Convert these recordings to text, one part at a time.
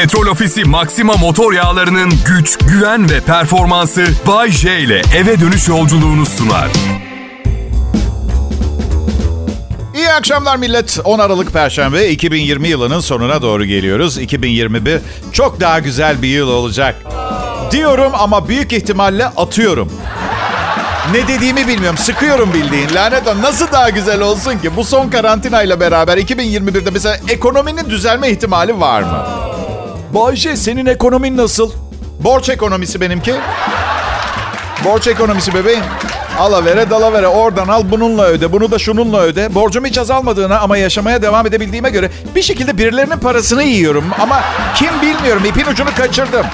Petrol Ofisi Maxima motor yağlarının güç, güven ve performansı Bay J ile eve dönüş yolculuğunu sunar. İyi akşamlar millet. 10 Aralık Perşembe 2020 yılının sonuna doğru geliyoruz. 2021 çok daha güzel bir yıl olacak. Diyorum ama büyük ihtimalle atıyorum. Ne dediğimi bilmiyorum. Sıkıyorum bildiğin. Lanet olsun. Nasıl daha güzel olsun ki? Bu son karantinayla beraber 2021'de mesela ekonominin düzelme ihtimali var mı? Bayşe senin ekonomin nasıl? Borç ekonomisi benimki. Borç ekonomisi bebeğim. Alavere dalavere oradan al bununla öde bunu da şununla öde. Borcumu hiç azalmadığına ama yaşamaya devam edebildiğime göre bir şekilde birilerinin parasını yiyorum. Ama kim bilmiyorum ipin ucunu kaçırdım.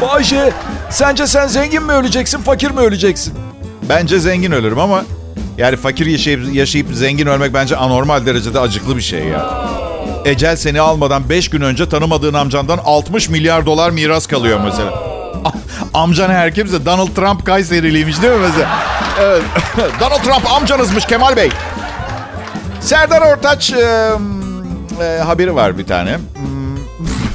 Bayşe sence sen zengin mi öleceksin fakir mi öleceksin? Bence zengin ölürüm ama yani fakir yaşayıp, yaşayıp zengin ölmek bence anormal derecede acıklı bir şey ya. Ecel seni almadan 5 gün önce tanımadığın amcandan 60 milyar dolar miras kalıyor mesela. Amcan her kimse Donald Trump Kayseriliymiş değil mi mesela? Evet. Donald Trump amcanızmış Kemal Bey. Serdar Ortaç e, e, haberi var bir tane.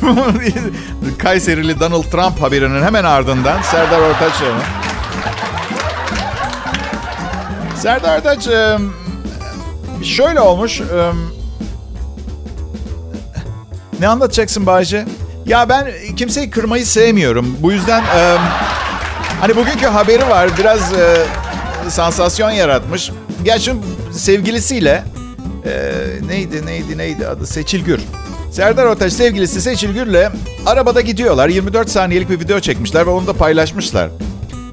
Kayserili Donald Trump haberinin hemen ardından Serdar Ortaç. Serdar Ortaç e, şöyle olmuş. E, ne anlatacaksın Bayce? Ya ben kimseyi kırmayı sevmiyorum. Bu yüzden e, hani bugünkü haberi var biraz e, sansasyon yaratmış. Gerçi sevgilisiyle e, neydi neydi neydi adı Seçil Gür. Serdar Ortaç sevgilisi Seçil Gür'le arabada gidiyorlar. 24 saniyelik bir video çekmişler ve onu da paylaşmışlar.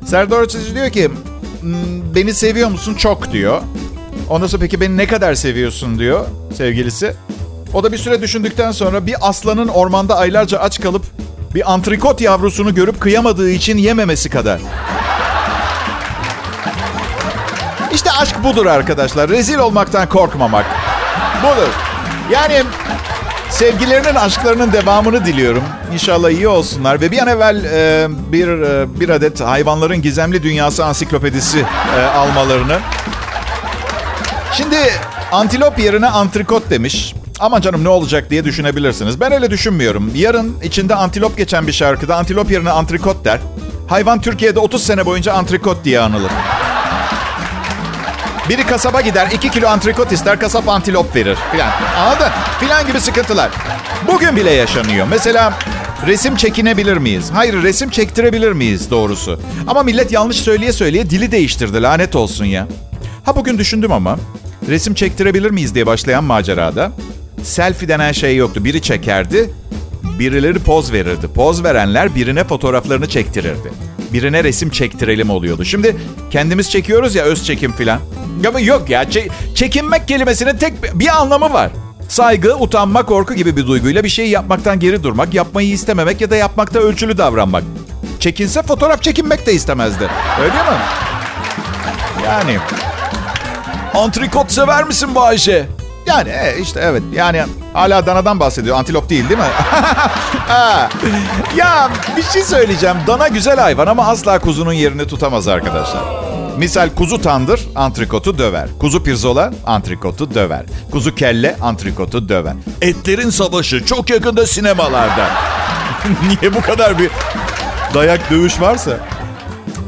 Serdar Ortaç diyor ki beni seviyor musun? Çok diyor. Ondan sonra peki beni ne kadar seviyorsun diyor sevgilisi. O da bir süre düşündükten sonra bir aslanın ormanda aylarca aç kalıp bir antrikot yavrusunu görüp kıyamadığı için yememesi kadar. İşte aşk budur arkadaşlar. Rezil olmaktan korkmamak. Budur. Yani sevgilerinin aşklarının devamını diliyorum. İnşallah iyi olsunlar. Ve bir an evvel e, bir, e, bir adet hayvanların gizemli dünyası ansiklopedisi e, almalarını. Şimdi antilop yerine antrikot demiş. Aman canım ne olacak diye düşünebilirsiniz. Ben öyle düşünmüyorum. Yarın içinde antilop geçen bir şarkıda antilop yerine antrikot der. Hayvan Türkiye'de 30 sene boyunca antrikot diye anılır. Biri kasaba gider 2 kilo antrikot ister kasap antilop verir filan. Anladın? Filan gibi sıkıntılar. Bugün bile yaşanıyor. Mesela resim çekinebilir miyiz? Hayır resim çektirebilir miyiz doğrusu? Ama millet yanlış söyleye söyleye dili değiştirdi lanet olsun ya. Ha bugün düşündüm ama resim çektirebilir miyiz diye başlayan macerada selfie denen şey yoktu. Biri çekerdi, birileri poz verirdi. Poz verenler birine fotoğraflarını çektirirdi. Birine resim çektirelim oluyordu. Şimdi kendimiz çekiyoruz ya öz çekim filan. Ama yok ya çe- çekinmek kelimesinin tek bir anlamı var. Saygı, utanma, korku gibi bir duyguyla bir şeyi yapmaktan geri durmak, yapmayı istememek ya da yapmakta ölçülü davranmak. Çekinse fotoğraf çekinmek de istemezdi. Öyle mi? Yani. Antrikot sever misin Bayşe? Yani e, işte evet yani hala danadan bahsediyor. Antilop değil değil mi? ya bir şey söyleyeceğim. Dana güzel hayvan ama asla kuzunun yerini tutamaz arkadaşlar. Misal kuzu tandır antrikotu döver. Kuzu pirzola antrikotu döver. Kuzu kelle antrikotu döver. Etlerin savaşı çok yakında sinemalarda. Niye bu kadar bir dayak dövüş varsa?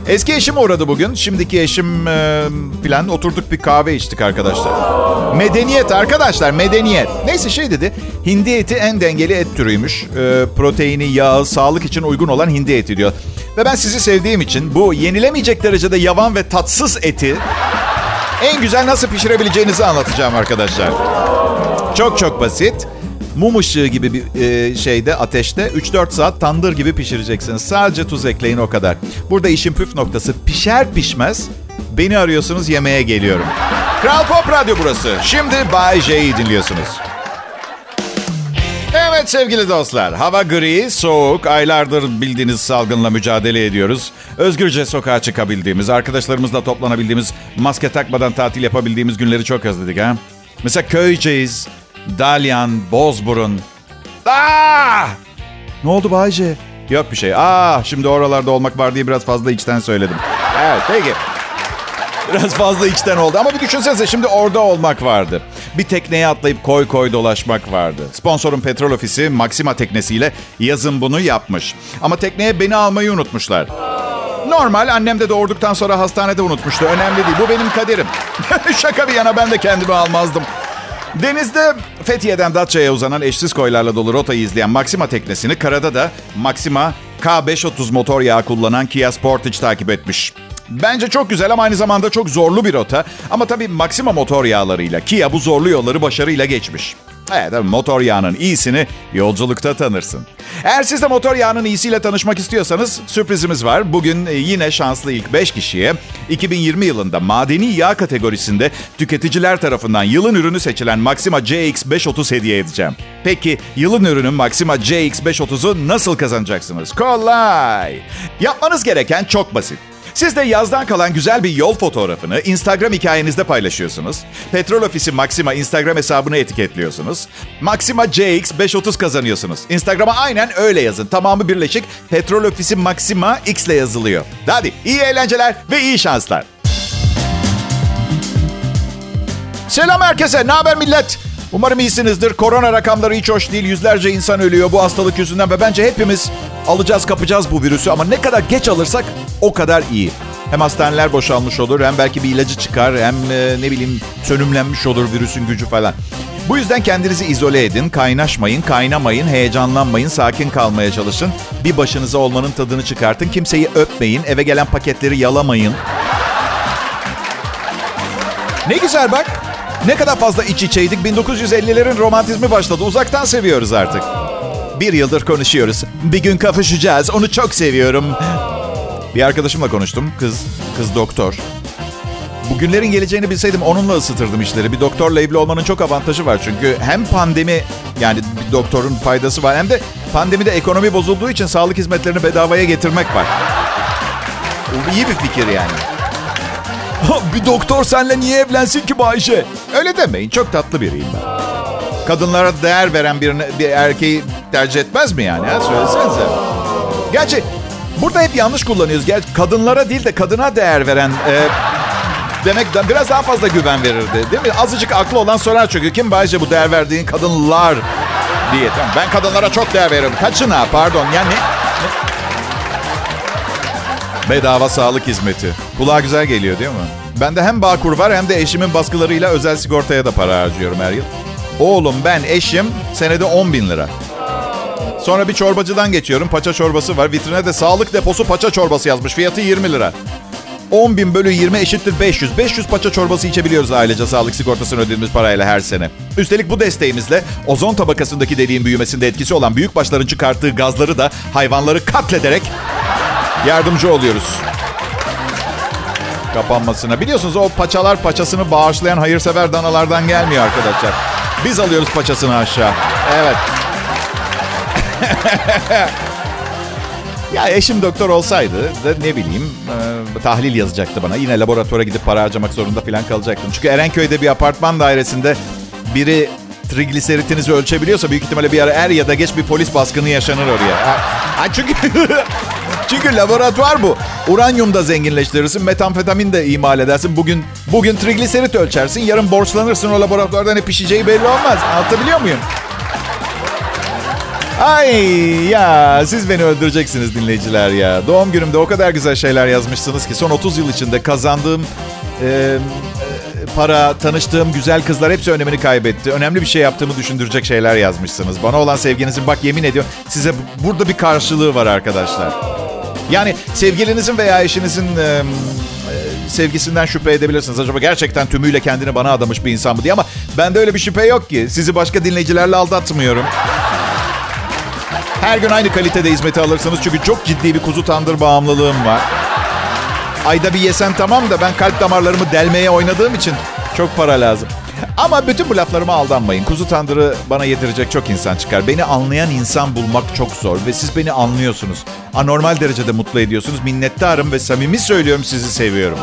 Eski eşim uğradı bugün. Şimdiki eşim e, falan oturduk bir kahve içtik arkadaşlar. Medeniyet arkadaşlar medeniyet. Neyse şey dedi. Hindi eti en dengeli et türüymüş. E, proteini, yağı, sağlık için uygun olan hindi eti diyor. Ve ben sizi sevdiğim için bu yenilemeyecek derecede yavan ve tatsız eti en güzel nasıl pişirebileceğinizi anlatacağım arkadaşlar. Çok çok basit mum ışığı gibi bir e, şeyde ateşte 3-4 saat tandır gibi pişireceksiniz. Sadece tuz ekleyin o kadar. Burada işin püf noktası pişer pişmez beni arıyorsunuz yemeğe geliyorum. Kral Pop Radyo burası. Şimdi Bay J'yi dinliyorsunuz. Evet sevgili dostlar, hava gri, soğuk, aylardır bildiğiniz salgınla mücadele ediyoruz. Özgürce sokağa çıkabildiğimiz, arkadaşlarımızla toplanabildiğimiz, maske takmadan tatil yapabildiğimiz günleri çok özledik ha. Mesela Köyceğiz, Dalyan, Bozburun. Aa! Ne oldu Bayce? Yok bir şey. Aa, şimdi oralarda olmak var diye biraz fazla içten söyledim. Evet, peki. Biraz fazla içten oldu. Ama bir düşünsenize şimdi orada olmak vardı. Bir tekneye atlayıp koy koy dolaşmak vardı. Sponsorun petrol ofisi Maxima teknesiyle yazın bunu yapmış. Ama tekneye beni almayı unutmuşlar. Normal annem de doğurduktan sonra hastanede unutmuştu. Önemli değil. Bu benim kaderim. Şaka bir yana ben de kendimi almazdım. Denizde Fethiye'den Datça'ya uzanan eşsiz koylarla dolu rotayı izleyen Maxima teknesini karada da Maxima K530 motor yağı kullanan Kia Sportage takip etmiş. Bence çok güzel ama aynı zamanda çok zorlu bir rota. Ama tabii Maxima motor yağlarıyla Kia bu zorlu yolları başarıyla geçmiş. Evet tabii motor yağının iyisini yolculukta tanırsın. Eğer siz de motor yağının iyisiyle tanışmak istiyorsanız sürprizimiz var. Bugün e, yine şanslı ilk 5 kişiye 2020 yılında madeni yağ kategorisinde tüketiciler tarafından yılın ürünü seçilen Maxima CX530 hediye edeceğim. Peki yılın ürünü Maxima CX530'u nasıl kazanacaksınız? Kolay! Yapmanız gereken çok basit. Siz de yazdan kalan güzel bir yol fotoğrafını Instagram hikayenizde paylaşıyorsunuz. Petrol Ofisi Maxima Instagram hesabını etiketliyorsunuz. Maxima CX530 kazanıyorsunuz. Instagram'a aynen öyle yazın. Tamamı birleşik Petrol Ofisi Maxima X ile yazılıyor. Hadi iyi eğlenceler ve iyi şanslar. Selam herkese. Ne haber millet? Umarım iyisinizdir. Korona rakamları hiç hoş değil. Yüzlerce insan ölüyor bu hastalık yüzünden ve bence hepimiz alacağız kapacağız bu virüsü ama ne kadar geç alırsak o kadar iyi. Hem hastaneler boşalmış olur hem belki bir ilacı çıkar hem e, ne bileyim sönümlenmiş olur virüsün gücü falan. Bu yüzden kendinizi izole edin, kaynaşmayın, kaynamayın, heyecanlanmayın, sakin kalmaya çalışın. Bir başınıza olmanın tadını çıkartın, kimseyi öpmeyin, eve gelen paketleri yalamayın. Ne güzel bak. Ne kadar fazla iç içeydik. 1950'lerin romantizmi başladı. Uzaktan seviyoruz artık. Bir yıldır konuşuyoruz. Bir gün kavuşacağız. Onu çok seviyorum. Bir arkadaşımla konuştum. Kız, kız doktor. Bugünlerin geleceğini bilseydim onunla ısıtırdım işleri. Bir doktorla evli olmanın çok avantajı var çünkü hem pandemi yani bir doktorun faydası var hem de pandemide ekonomi bozulduğu için sağlık hizmetlerini bedavaya getirmek var. İyi bir fikir yani. Bir doktor senle niye evlensin ki Bayşe? Öyle demeyin. Çok tatlı biriyim ben. Kadınlara değer veren bir, bir erkeği tercih etmez mi yani? Ha? Söylesenize. Gerçi burada hep yanlış kullanıyoruz. Gerçi kadınlara değil de kadına değer veren... E, demek biraz daha fazla güven verirdi. Değil mi? Azıcık aklı olan sorar çünkü. Kim Bayce bu değer verdiğin kadınlar diye. Tamam. Ben kadınlara çok değer veriyorum. Kaçına pardon. Yani ne? Bedava sağlık hizmeti. Kulağa güzel geliyor değil mi? Bende hem Bağkur var hem de eşimin baskılarıyla özel sigortaya da para harcıyorum her yıl. Oğlum ben eşim senede 10 bin lira. Sonra bir çorbacıdan geçiyorum. Paça çorbası var. Vitrine de sağlık deposu paça çorbası yazmış. Fiyatı 20 lira. 10 bin bölü 20 eşittir 500. 500 paça çorbası içebiliyoruz ailece sağlık sigortasını ödediğimiz parayla her sene. Üstelik bu desteğimizle ozon tabakasındaki deliğin büyümesinde etkisi olan büyük başların çıkarttığı gazları da hayvanları katlederek yardımcı oluyoruz. Kapanmasına. Biliyorsunuz o paçalar paçasını bağışlayan hayırsever danalardan gelmiyor arkadaşlar. Biz alıyoruz paçasını aşağı. Evet. ya eşim doktor olsaydı da ne bileyim e, tahlil yazacaktı bana. Yine laboratuvara gidip para harcamak zorunda falan kalacaktım. Çünkü Erenköy'de bir apartman dairesinde biri trigliseritinizi ölçebiliyorsa büyük ihtimalle bir ara er ya da geç bir polis baskını yaşanır oraya. Ha, çünkü çünkü laboratuvar bu. Uranyum da zenginleştirirsin, metamfetamin de imal edersin. Bugün bugün trigliserit ölçersin, yarın borçlanırsın o laboratuvarda ne pişeceği belli olmaz. Anlatabiliyor muyum? Ay ya siz beni öldüreceksiniz dinleyiciler ya. Doğum günümde o kadar güzel şeyler yazmışsınız ki son 30 yıl içinde kazandığım e, para, tanıştığım güzel kızlar hepsi önemini kaybetti. Önemli bir şey yaptığımı düşündürecek şeyler yazmışsınız. Bana olan sevginizin bak yemin ediyorum size burada bir karşılığı var arkadaşlar. Yani sevgilinizin veya eşinizin e, sevgisinden şüphe edebilirsiniz. Acaba gerçekten tümüyle kendini bana adamış bir insan mı diye ama bende öyle bir şüphe yok ki. Sizi başka dinleyicilerle aldatmıyorum. Her gün aynı kalitede hizmeti alırsınız çünkü çok ciddi bir kuzu tandır bağımlılığım var. Ayda bir yesem tamam da ben kalp damarlarımı delmeye oynadığım için çok para lazım. Ama bütün bu laflarıma aldanmayın. Kuzu tandırı bana yedirecek çok insan çıkar. Beni anlayan insan bulmak çok zor ve siz beni anlıyorsunuz. Anormal derecede mutlu ediyorsunuz. Minnettarım ve samimi söylüyorum sizi seviyorum.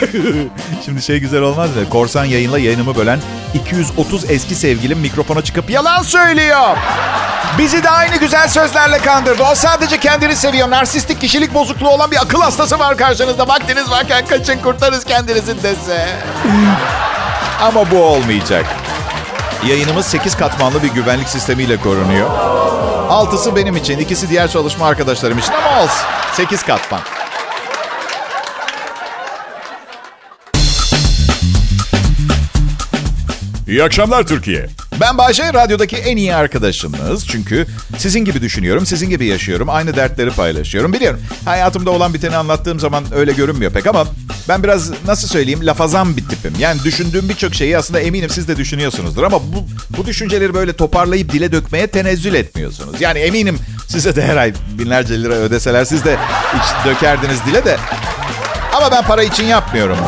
Şimdi şey güzel olmaz mı? Korsan yayınla yayınımı bölen 230 eski sevgilim mikrofona çıkıp yalan söylüyor. Bizi de aynı güzel sözlerle kandırdı. O sadece kendini seviyor. Narsistik kişilik bozukluğu olan bir akıl hastası var karşınızda. Vaktiniz varken kaçın kurtarız kendinizi dese. Ama bu olmayacak. Yayınımız 8 katmanlı bir güvenlik sistemiyle korunuyor. Altısı benim için, ikisi diğer çalışma arkadaşlarım için ama olsun. 8 katman. İyi akşamlar Türkiye. Ben Bayşe, radyodaki en iyi arkadaşınız. Çünkü sizin gibi düşünüyorum, sizin gibi yaşıyorum. Aynı dertleri paylaşıyorum. Biliyorum, hayatımda olan biteni anlattığım zaman öyle görünmüyor pek ama... Ben biraz nasıl söyleyeyim lafazan bir tipim. Yani düşündüğüm birçok şeyi aslında eminim siz de düşünüyorsunuzdur. Ama bu, bu düşünceleri böyle toparlayıp dile dökmeye tenezzül etmiyorsunuz. Yani eminim size de her ay binlerce lira ödeseler siz de hiç dökerdiniz dile de. Ama ben para için yapmıyorum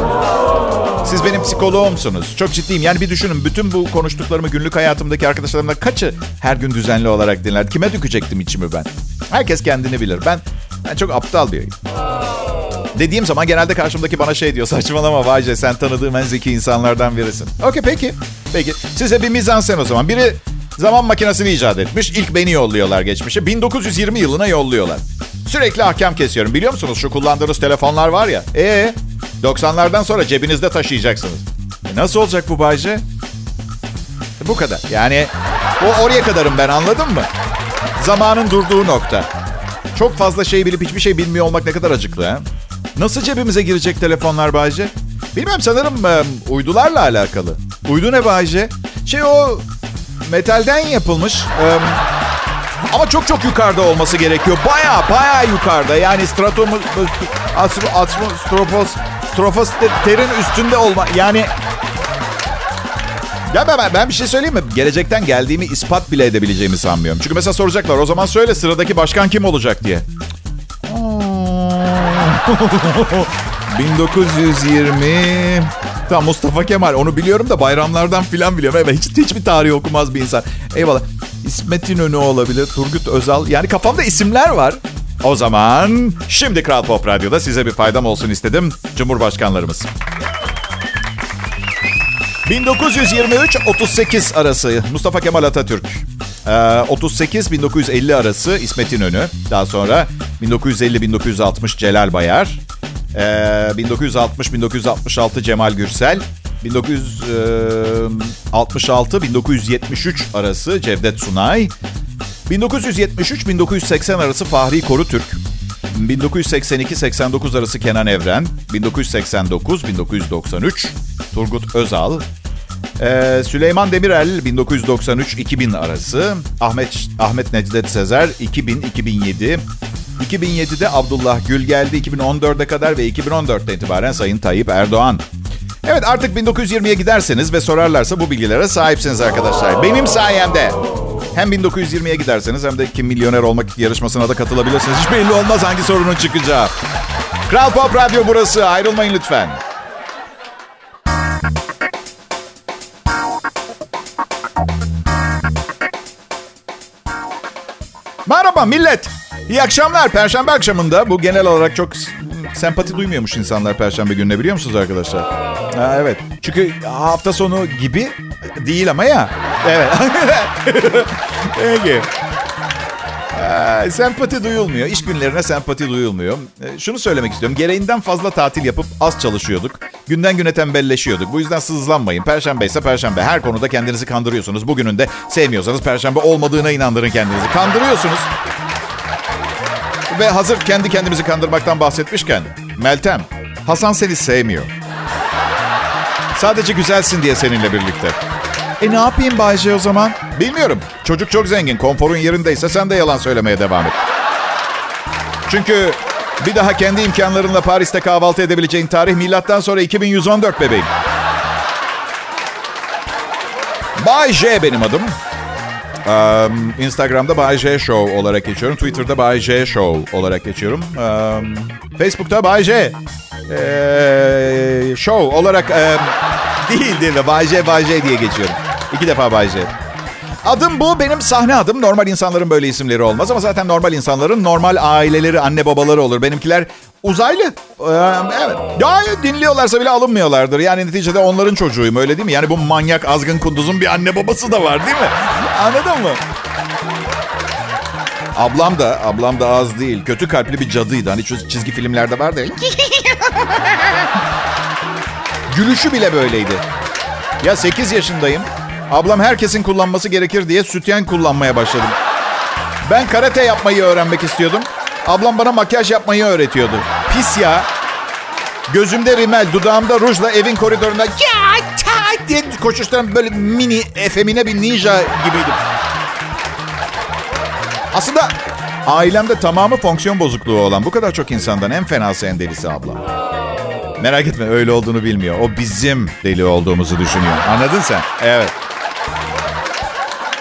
siz benim psikoloğumsunuz. Çok ciddiyim. Yani bir düşünün. Bütün bu konuştuklarımı günlük hayatımdaki arkadaşlarımla kaçı her gün düzenli olarak dinler? Kime dökecektim içimi ben? Herkes kendini bilir. Ben ben çok aptal biriyim. Dediğim zaman genelde karşımdaki bana şey diyor. Saçmalama Vayce sen tanıdığım en zeki insanlardan birisin. Okey peki. Peki. Size bir mizansen o zaman. Biri zaman makinesini icat etmiş. İlk beni yolluyorlar geçmişe. 1920 yılına yolluyorlar. Sürekli ahkam kesiyorum. Biliyor musunuz şu kullandığınız telefonlar var ya. Ee 90'lardan sonra cebinizde taşıyacaksınız. E nasıl olacak bu Bayce? E bu kadar. Yani o oraya kadarım ben anladın mı? Zamanın durduğu nokta. Çok fazla şey bilip hiçbir şey bilmiyor olmak ne kadar acıklı ha? Nasıl cebimize girecek telefonlar Bayce? Bilmem sanırım e, uydularla alakalı. Uydu ne Bayce? Şey o metalden yapılmış. E, ama çok çok yukarıda olması gerekiyor. Baya baya yukarıda. Yani stratom stropos stroposferin üstünde olma. Yani ya ben, ben bir şey söyleyeyim mi? Gelecekten geldiğimi ispat bile edebileceğimi sanmıyorum. Çünkü mesela soracaklar o zaman söyle sıradaki başkan kim olacak diye. 1920 Tamam Mustafa Kemal onu biliyorum da bayramlardan filan biliyorum. Evet hiç hiçbir tarih okumaz bir insan. Eyvallah. İsmet İnönü olabilir, Turgut Özal. Yani kafamda isimler var. O zaman şimdi Kral Pop Radyo'da size bir faydam olsun istedim. Cumhurbaşkanlarımız. 1923-38 arası Mustafa Kemal Atatürk. 38-1950 arası İsmet İnönü. Daha sonra 1950-1960 Celal Bayar. 1960-1966 Cemal Gürsel. 1966-1973 arası Cevdet Sunay. 1973-1980 arası Fahri Korutürk. 1982-89 arası Kenan Evren. 1989-1993 Turgut Özal. Ee, Süleyman Demirel 1993-2000 arası. Ahmet Ahmet Necdet Sezer 2000-2007. 2007'de Abdullah Gül geldi 2014'e kadar ve 2014'te itibaren Sayın Tayyip Erdoğan. Evet artık 1920'ye giderseniz ve sorarlarsa bu bilgilere sahipsiniz arkadaşlar. Benim sayemde. Hem 1920'ye giderseniz hem de kim milyoner olmak yarışmasına da katılabilirsiniz. Hiç belli olmaz hangi sorunun çıkacağı. Kral Pop Radyo burası. Ayrılmayın lütfen. Merhaba millet. İyi akşamlar. Perşembe akşamında bu genel olarak çok sempati duymuyormuş insanlar Perşembe gününe biliyor musunuz arkadaşlar? Ha, evet. Çünkü hafta sonu gibi değil ama ya. Evet. Peki. Ee, sempati duyulmuyor. İş günlerine sempati duyulmuyor. Ee, şunu söylemek istiyorum. Gereğinden fazla tatil yapıp az çalışıyorduk. Günden güne tembelleşiyorduk. Bu yüzden sızlanmayın. Perşembe ise perşembe. Her konuda kendinizi kandırıyorsunuz. Bugünün de sevmiyorsanız perşembe olmadığına inandırın kendinizi. Kandırıyorsunuz. Ve hazır kendi kendimizi kandırmaktan bahsetmişken Meltem, Hasan seni sevmiyor. Sadece güzelsin diye seninle birlikte. E ne yapayım Bayce o zaman? Bilmiyorum. Çocuk çok zengin. Konforun yerindeyse sen de yalan söylemeye devam et. Çünkü bir daha kendi imkanlarınla Paris'te kahvaltı edebileceğin tarih milattan sonra 2114 bebeğim. Bay J benim adım. Um, Instagram'da Bay J Show olarak geçiyorum. Twitter'da Bay J Show olarak geçiyorum. Um, Facebook'ta Bay J ee, Show olarak um, değil değil de Bay J Bay J diye geçiyorum. İki defa Bay J. Adım bu. Benim sahne adım. Normal insanların böyle isimleri olmaz ama zaten normal insanların normal aileleri, anne babaları olur. Benimkiler uzaylı. Ee, evet. Ya dinliyorlarsa bile alınmıyorlardır. Yani neticede onların çocuğuyum öyle değil mi? Yani bu manyak azgın kunduzun bir anne babası da var değil mi? Anladın mı? Ablam da, ablam da az değil. Kötü kalpli bir cadıydı. Hani çizgi filmlerde var da. Gülüşü bile böyleydi. Ya 8 yaşındayım. Ablam herkesin kullanması gerekir diye sütyen kullanmaya başladım. Ben karate yapmayı öğrenmek istiyordum. Ablam bana makyaj yapmayı öğretiyordu. Pis ya. Gözümde rimel, dudağımda rujla evin koridorunda ya ta diye koşuşturan böyle mini, efemine bir ninja gibiydim. Aslında ailemde tamamı fonksiyon bozukluğu olan bu kadar çok insandan en fenası en delisi ablam. Merak etme öyle olduğunu bilmiyor. O bizim deli olduğumuzu düşünüyor. Anladın sen? Evet.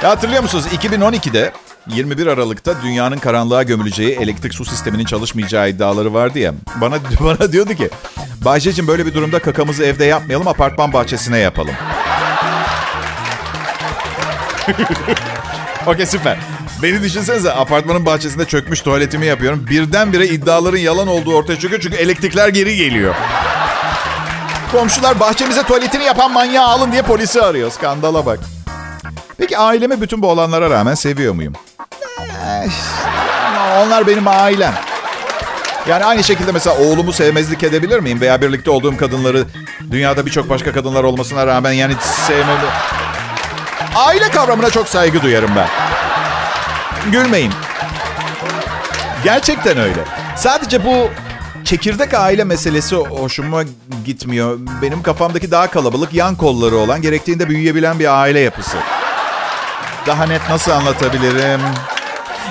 Ya hatırlıyor musunuz? 2012'de 21 Aralık'ta dünyanın karanlığa gömüleceği elektrik su sisteminin çalışmayacağı iddiaları vardı ya. Bana bana diyordu ki Bayce'cim böyle bir durumda kakamızı evde yapmayalım apartman bahçesine yapalım. Okey süper. Beni düşünsenize apartmanın bahçesinde çökmüş tuvaletimi yapıyorum. Birdenbire iddiaların yalan olduğu ortaya çıkıyor çünkü elektrikler geri geliyor. Komşular bahçemize tuvaletini yapan manyağı alın diye polisi arıyor. Skandala bak. Peki ailemi bütün bu olanlara rağmen seviyor muyum? Eh, onlar benim ailem. Yani aynı şekilde mesela oğlumu sevmezlik edebilir miyim? Veya birlikte olduğum kadınları dünyada birçok başka kadınlar olmasına rağmen yani sevmemi... Aile kavramına çok saygı duyarım ben. Gülmeyin. Gerçekten öyle. Sadece bu çekirdek aile meselesi hoşuma gitmiyor. Benim kafamdaki daha kalabalık yan kolları olan, gerektiğinde büyüyebilen bir aile yapısı. Daha net nasıl anlatabilirim?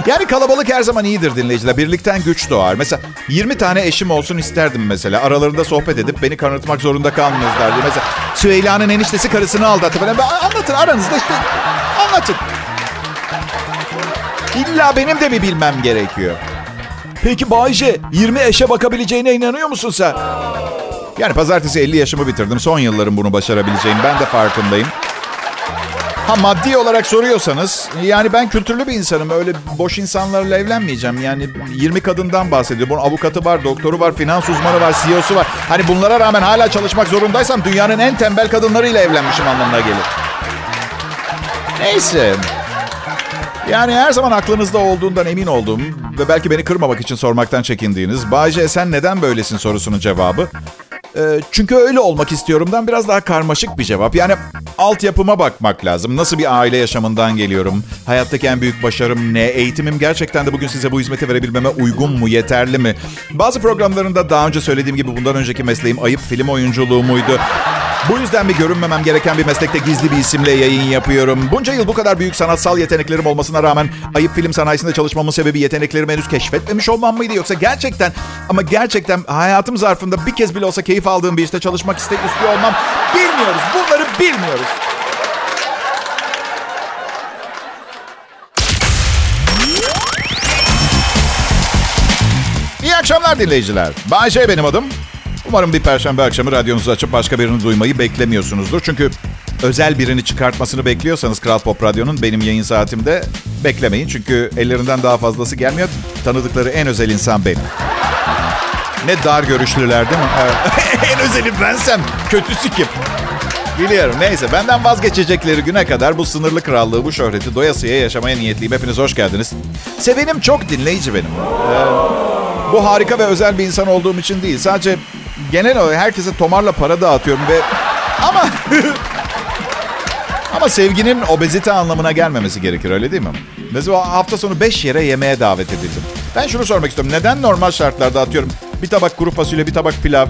Yani kalabalık her zaman iyidir dinleyiciler. Birlikten güç doğar. Mesela 20 tane eşim olsun isterdim mesela. Aralarında sohbet edip beni kanıtmak zorunda kalmazlar diye. Mesela Süheyla'nın eniştesi karısını aldattı falan. Anlatın aranızda işte anlatın. İlla benim de mi bilmem gerekiyor? Peki Bayce 20 eşe bakabileceğine inanıyor musun sen? Yani pazartesi 50 yaşımı bitirdim. Son yıllarım bunu başarabileceğim. Ben de farkındayım. Ha maddi olarak soruyorsanız yani ben kültürlü bir insanım. Öyle boş insanlarla evlenmeyeceğim. Yani 20 kadından bahsediyor. Bunun avukatı var, doktoru var, finans uzmanı var, CEO'su var. Hani bunlara rağmen hala çalışmak zorundaysam dünyanın en tembel kadınlarıyla evlenmişim anlamına gelir. Neyse. Yani her zaman aklınızda olduğundan emin olduğum ve belki beni kırmamak için sormaktan çekindiğiniz Bayce sen neden böylesin sorusunun cevabı ee, çünkü öyle olmak istiyorumdan biraz daha karmaşık bir cevap. Yani altyapıma bakmak lazım. Nasıl bir aile yaşamından geliyorum? Hayattaki en büyük başarım ne? Eğitimim gerçekten de bugün size bu hizmeti verebilmeme uygun mu? Yeterli mi? Bazı programlarında daha önce söylediğim gibi bundan önceki mesleğim ayıp film oyunculuğu muydu? Bu yüzden mi görünmemem gereken bir meslekte gizli bir isimle yayın yapıyorum? Bunca yıl bu kadar büyük sanatsal yeteneklerim olmasına rağmen ayıp film sanayisinde çalışmamın sebebi yeteneklerimi henüz keşfetmemiş olmam mıydı? Yoksa gerçekten ama gerçekten hayatım zarfında bir kez bile olsa keyif aldığım bir işte çalışmak istek istiyor olmam bilmiyoruz. Bunları bilmiyoruz. İyi akşamlar dinleyiciler. Bayşe benim adım. Umarım bir perşembe akşamı radyonuzu açıp başka birini duymayı beklemiyorsunuzdur. Çünkü özel birini çıkartmasını bekliyorsanız Kral Pop Radyo'nun benim yayın saatimde beklemeyin. Çünkü ellerinden daha fazlası gelmiyor. Tanıdıkları en özel insan benim. Ne dar görüşlüler değil mi? en özeli bensem. Kötüsü kim? Biliyorum. Neyse benden vazgeçecekleri güne kadar bu sınırlı krallığı, bu şöhreti doyasıya yaşamaya niyetliyim. Hepiniz hoş geldiniz. Sevenim çok dinleyici benim. Ee, bu harika ve özel bir insan olduğum için değil. Sadece genel olarak herkese tomarla para dağıtıyorum ve ama ama sevginin obezite anlamına gelmemesi gerekir öyle değil mi? Mesela hafta sonu 5 yere yemeğe davet edildim. Ben şunu sormak istiyorum. Neden normal şartlarda atıyorum bir tabak kuru fasulye, bir tabak pilav,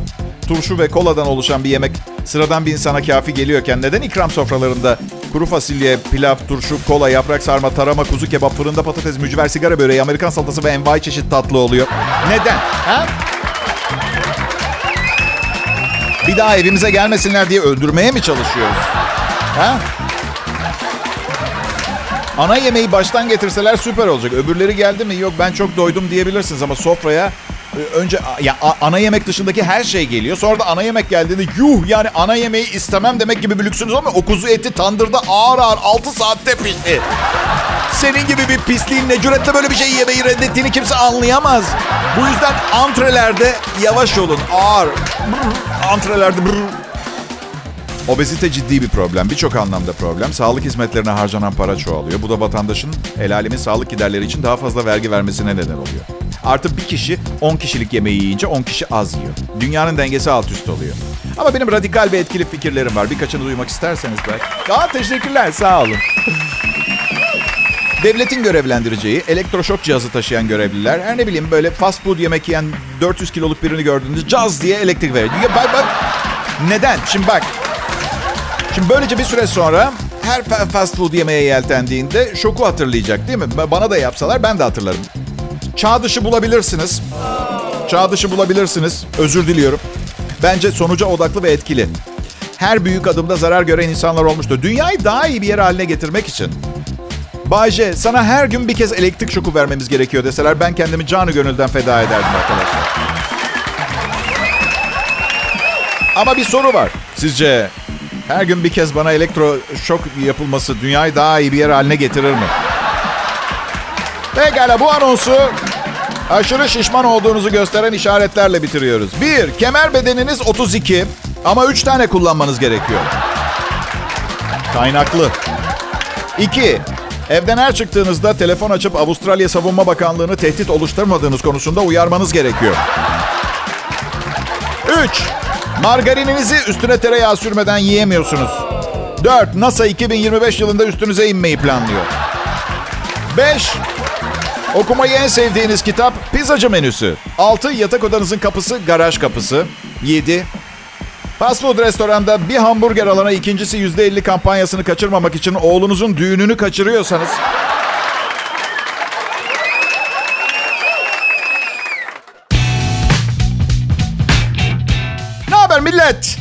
turşu ve koladan oluşan bir yemek sıradan bir insana kafi geliyorken neden ikram sofralarında kuru fasulye, pilav, turşu, kola, yaprak sarma, tarama, kuzu kebap, fırında patates, mücver, sigara böreği, Amerikan salatası ve envai çeşit tatlı oluyor? Neden? Ha? Bir daha evimize gelmesinler diye öldürmeye mi çalışıyoruz? Ha? Ana yemeği baştan getirseler süper olacak. Öbürleri geldi mi? Yok ben çok doydum diyebilirsiniz ama sofraya önce ya ana yemek dışındaki her şey geliyor. Sonra da ana yemek geldiğinde yuh yani ana yemeği istemem demek gibi bir lüksünüz ama o kuzu eti tandırda ağır ağır 6 saatte pişti. Senin gibi bir pisliğin ne cüretle böyle bir şey yemeyi reddettiğini kimse anlayamaz. Bu yüzden antrelerde yavaş olun. Ağır. Brr, antrelerde brr. Obezite ciddi bir problem. Birçok anlamda problem. Sağlık hizmetlerine harcanan para çoğalıyor. Bu da vatandaşın el alemin sağlık giderleri için daha fazla vergi vermesine neden oluyor. Artı bir kişi 10 kişilik yemeği yiyince 10 kişi az yiyor. Dünyanın dengesi alt üst oluyor. Ama benim radikal ve etkili fikirlerim var. Birkaçını duymak isterseniz belki. Aa, teşekkürler sağ olun. Devletin görevlendireceği elektroşok cihazı taşıyan görevliler her ne bileyim böyle fast food yemek yiyen 400 kiloluk birini gördüğünüzde caz diye elektrik veriyor. Bak bak neden? Şimdi bak. Şimdi böylece bir süre sonra her fast food yemeye yeltendiğinde şoku hatırlayacak değil mi? Bana da yapsalar ben de hatırlarım. Çağ dışı bulabilirsiniz. Çağ dışı bulabilirsiniz. Özür diliyorum. Bence sonuca odaklı ve etkili. Her büyük adımda zarar gören insanlar olmuştu. Dünyayı daha iyi bir yer haline getirmek için Bayce sana her gün bir kez elektrik şoku vermemiz gerekiyor deseler ben kendimi canı gönülden feda ederdim arkadaşlar. Ama bir soru var. Sizce her gün bir kez bana elektro şok yapılması dünyayı daha iyi bir yer haline getirir mi? Pekala bu anonsu aşırı şişman olduğunuzu gösteren işaretlerle bitiriyoruz. Bir, kemer bedeniniz 32 ama 3 tane kullanmanız gerekiyor. Kaynaklı. İki, Evden her çıktığınızda telefon açıp Avustralya Savunma Bakanlığı'nı tehdit oluşturmadığınız konusunda uyarmanız gerekiyor. 3. Margarininizi üstüne tereyağı sürmeden yiyemiyorsunuz. 4. NASA 2025 yılında üstünüze inmeyi planlıyor. 5. Okumayı en sevdiğiniz kitap Pizzacı Menüsü. 6. Yatak odanızın kapısı garaj kapısı. 7. Fast food restoranda bir hamburger alana ikincisi %50 kampanyasını kaçırmamak için oğlunuzun düğününü kaçırıyorsanız... millet?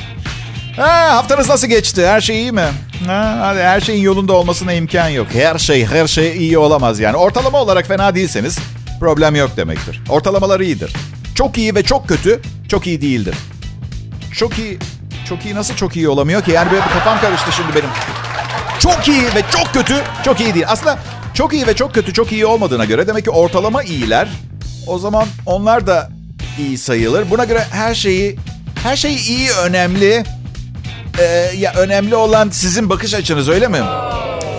Ha, haftanız nasıl geçti? Her şey iyi mi? Ha, hadi her şeyin yolunda olmasına imkan yok. Her şey, her şey iyi olamaz yani. Ortalama olarak fena değilseniz problem yok demektir. Ortalamalar iyidir. Çok iyi ve çok kötü, çok iyi değildir. Çok iyi çok iyi nasıl çok iyi olamıyor ki? Yani böyle kafam karıştı şimdi benim. Çok iyi ve çok kötü, çok iyi değil. Aslında çok iyi ve çok kötü, çok iyi olmadığına göre demek ki ortalama iyiler. O zaman onlar da iyi sayılır. Buna göre her şeyi, her şey iyi, önemli. Ee, ya önemli olan sizin bakış açınız öyle mi?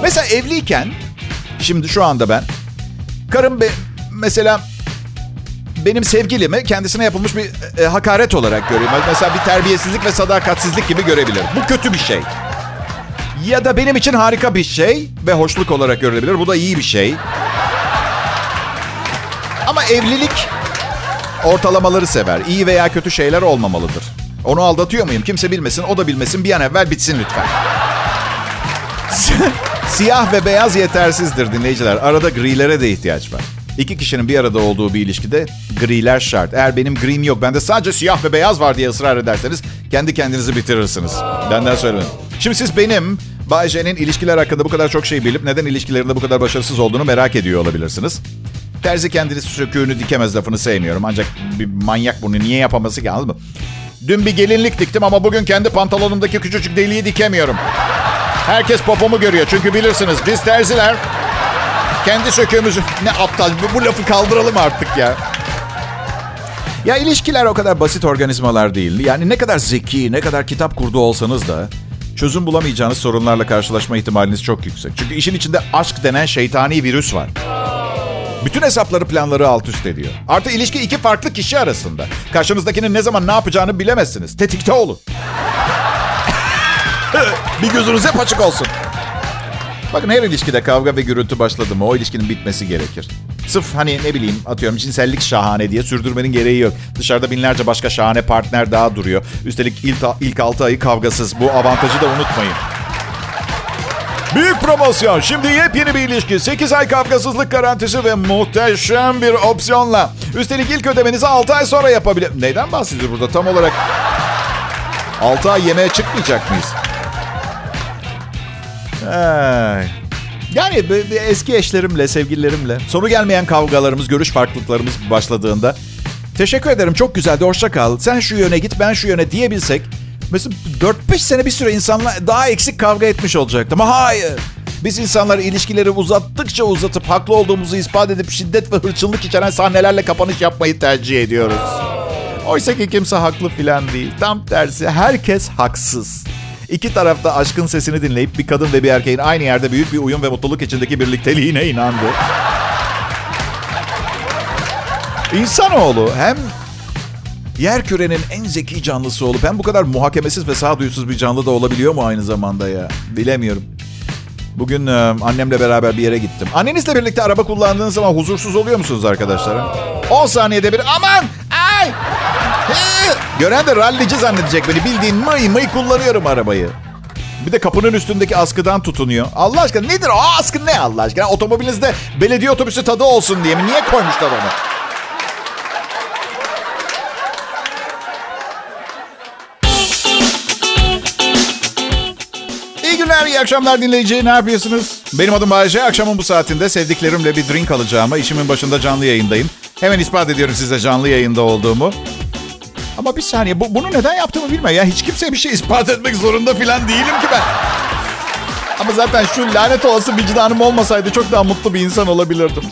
Mesela evliyken, şimdi şu anda ben, karım be, mesela benim sevgilimi kendisine yapılmış bir e, hakaret olarak görüyorum. Mesela bir terbiyesizlik ve sadakatsizlik gibi görebilir. Bu kötü bir şey. Ya da benim için harika bir şey ve hoşluk olarak görülebilir. Bu da iyi bir şey. Ama evlilik ortalamaları sever. İyi veya kötü şeyler olmamalıdır. Onu aldatıyor muyum? Kimse bilmesin, o da bilmesin. Bir an evvel bitsin lütfen. Siyah ve beyaz yetersizdir dinleyiciler. Arada grilere de ihtiyaç var. İki kişinin bir arada olduğu bir ilişkide griler şart. Eğer benim grim yok, bende sadece siyah ve beyaz var diye ısrar ederseniz kendi kendinizi bitirirsiniz. Benden söylemeyin. Şimdi siz benim Bay J'nin ilişkiler hakkında bu kadar çok şey bilip neden ilişkilerinde bu kadar başarısız olduğunu merak ediyor olabilirsiniz. Terzi kendini söküğünü dikemez lafını sevmiyorum. Ancak bir manyak bunu niye yapaması ki anladın mı? Dün bir gelinlik diktim ama bugün kendi pantolonumdaki küçücük deliği dikemiyorum. Herkes popomu görüyor çünkü bilirsiniz biz terziler kendi söküğümüzü... Ne aptal. Bu lafı kaldıralım artık ya. Ya ilişkiler o kadar basit organizmalar değil. Yani ne kadar zeki, ne kadar kitap kurdu olsanız da çözüm bulamayacağınız sorunlarla karşılaşma ihtimaliniz çok yüksek. Çünkü işin içinde aşk denen şeytani virüs var. Bütün hesapları planları alt üst ediyor. Artı ilişki iki farklı kişi arasında. Karşınızdakinin ne zaman ne yapacağını bilemezsiniz. Tetikte olun. bir gözünüz hep açık olsun. Bakın her ilişkide kavga ve gürültü başladı mı o ilişkinin bitmesi gerekir. Sırf hani ne bileyim atıyorum cinsellik şahane diye sürdürmenin gereği yok. Dışarıda binlerce başka şahane partner daha duruyor. Üstelik ilk, ilk 6 ayı kavgasız. Bu avantajı da unutmayın. Büyük promosyon. Şimdi yepyeni bir ilişki. 8 ay kavgasızlık garantisi ve muhteşem bir opsiyonla. Üstelik ilk ödemenizi 6 ay sonra yapabilir. Neyden bahsediyor burada tam olarak? 6 ay yemeğe çıkmayacak mıyız? Yani eski eşlerimle, sevgililerimle sonu gelmeyen kavgalarımız, görüş farklılıklarımız başladığında teşekkür ederim çok güzeldi hoşça kal. Sen şu yöne git ben şu yöne diyebilsek mesela 4-5 sene bir süre insanla daha eksik kavga etmiş olacaktı. Ama hayır. Biz insanlar ilişkileri uzattıkça uzatıp haklı olduğumuzu ispat edip şiddet ve hırçınlık içeren sahnelerle kapanış yapmayı tercih ediyoruz. Oysa ki kimse haklı filan değil. Tam tersi herkes haksız. İki tarafta aşkın sesini dinleyip bir kadın ve bir erkeğin aynı yerde büyük bir uyum ve mutluluk içindeki birlikteliğine inandı. İnsanoğlu hem yer kürenin en zeki canlısı olup hem bu kadar muhakemesiz ve sağduyusuz bir canlı da olabiliyor mu aynı zamanda ya? Bilemiyorum. Bugün e, annemle beraber bir yere gittim. Annenizle birlikte araba kullandığınız zaman huzursuz oluyor musunuz arkadaşlar? 10 saniyede bir aman ay hı! gören de rallici zannedecek beni. Bildiğin mıy mıy kullanıyorum arabayı. Bir de kapının üstündeki askıdan tutunuyor. Allah aşkına nedir o askı ne Allah aşkına? Otomobilinizde belediye otobüsü tadı olsun diye mi? Niye koymuşlar onu? Günler, iyi akşamlar dinleyici. Ne yapıyorsunuz? Benim adım Bayece. Akşamın bu saatinde sevdiklerimle bir drink alacağıma işimin başında canlı yayındayım. Hemen ispat ediyorum size canlı yayında olduğumu. Ama bir saniye, bu, bunu neden yaptığımı bilmiyorum. Ya hiç kimseye bir şey ispat etmek zorunda falan değilim ki ben. Ama zaten şu lanet olası vicdanım olmasaydı çok daha mutlu bir insan olabilirdim.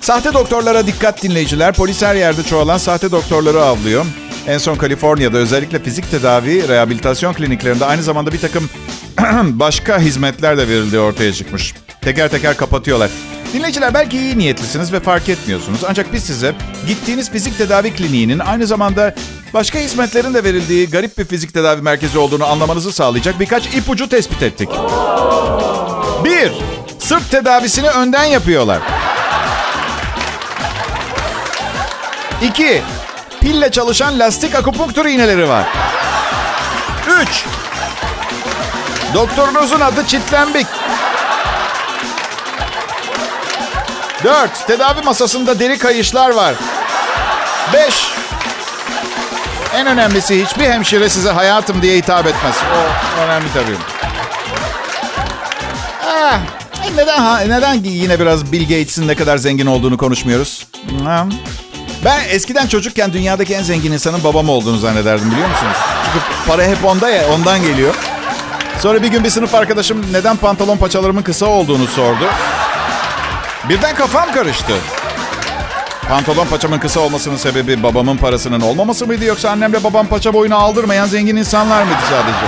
Sahte doktorlara dikkat dinleyiciler. Polis her yerde çoğalan sahte doktorları avlıyor. En son Kaliforniya'da özellikle fizik tedavi, rehabilitasyon kliniklerinde aynı zamanda bir takım başka hizmetler de verildiği ortaya çıkmış. Teker teker kapatıyorlar. Dinleyiciler belki iyi niyetlisiniz ve fark etmiyorsunuz. Ancak biz size gittiğiniz fizik tedavi kliniğinin aynı zamanda başka hizmetlerin de verildiği garip bir fizik tedavi merkezi olduğunu anlamanızı sağlayacak birkaç ipucu tespit ettik. Bir, sırt tedavisini önden yapıyorlar. İki, pille çalışan lastik akupunktur iğneleri var. Üç, doktorunuzun adı Çitlembik. Dört, tedavi masasında deri kayışlar var. Beş, en önemlisi hiçbir hemşire size hayatım diye hitap etmez. O önemli tabii. Ah, neden ha, neden yine biraz Bill Gates'in ne kadar zengin olduğunu konuşmuyoruz? Ha. Ben eskiden çocukken dünyadaki en zengin insanın babam olduğunu zannederdim biliyor musunuz? Çünkü para hep onda ya, ondan geliyor. Sonra bir gün bir sınıf arkadaşım neden pantolon paçalarımın kısa olduğunu sordu. Birden kafam karıştı. Pantolon paçamın kısa olmasının sebebi babamın parasının olmaması mıydı yoksa annemle babam paça boyunu aldırmayan zengin insanlar mıydı sadece?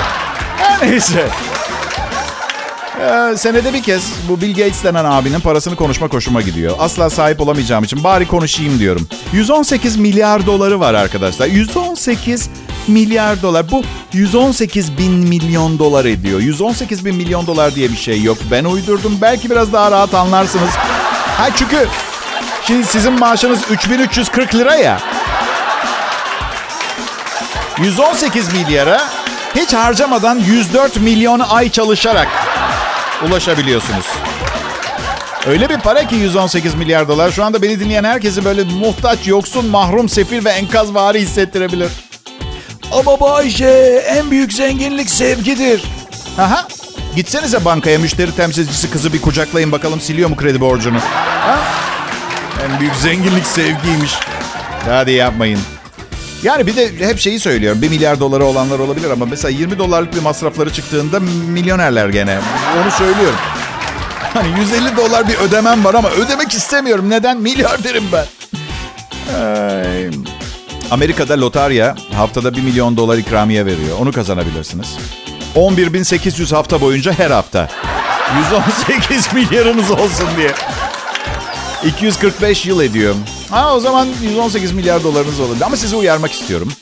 Her neyse. Ee, senede bir kez bu Bill Gates denen abinin parasını konuşma hoşuma gidiyor. Asla sahip olamayacağım için bari konuşayım diyorum. 118 milyar doları var arkadaşlar. 118 milyar dolar. Bu 118 bin milyon dolar ediyor. 118 bin milyon dolar diye bir şey yok. Ben uydurdum. Belki biraz daha rahat anlarsınız. Ha çünkü şimdi sizin maaşınız 3340 lira ya. 118 milyara hiç harcamadan 104 milyon ay çalışarak ulaşabiliyorsunuz. Öyle bir para ki 118 milyar dolar şu anda beni dinleyen herkesi böyle muhtaç, yoksun, mahrum, sefil ve enkazvari hissettirebilir. Ama Bayce en büyük zenginlik sevgidir. Aha. Gitsenize bankaya müşteri temsilcisi kızı bir kucaklayın bakalım siliyor mu kredi borcunu. Ha? En büyük zenginlik sevgiymiş. Hadi yapmayın. Yani bir de hep şeyi söylüyorum. 1 milyar doları olanlar olabilir ama mesela 20 dolarlık bir masrafları çıktığında milyonerler gene. Onu söylüyorum. Hani 150 dolar bir ödemem var ama ödemek istemiyorum. Neden? Milyarderim ben. Ay. Amerika'da lotarya haftada 1 milyon dolar ikramiye veriyor. Onu kazanabilirsiniz. 11.800 hafta boyunca her hafta. 118 milyarınız olsun diye. 245 yıl ediyor. Ha o zaman 118 milyar dolarınız olur. Ama sizi uyarmak istiyorum.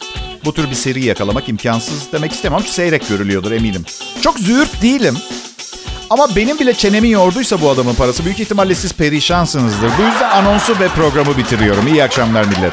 Bu tür bir seri yakalamak imkansız demek istemem. Çünkü seyrek görülüyordur eminim. Çok züğürt değilim. Ama benim bile çenemi yorduysa bu adamın parası büyük ihtimalle siz perişansınızdır. Bu yüzden anonsu ve programı bitiriyorum. İyi akşamlar millet.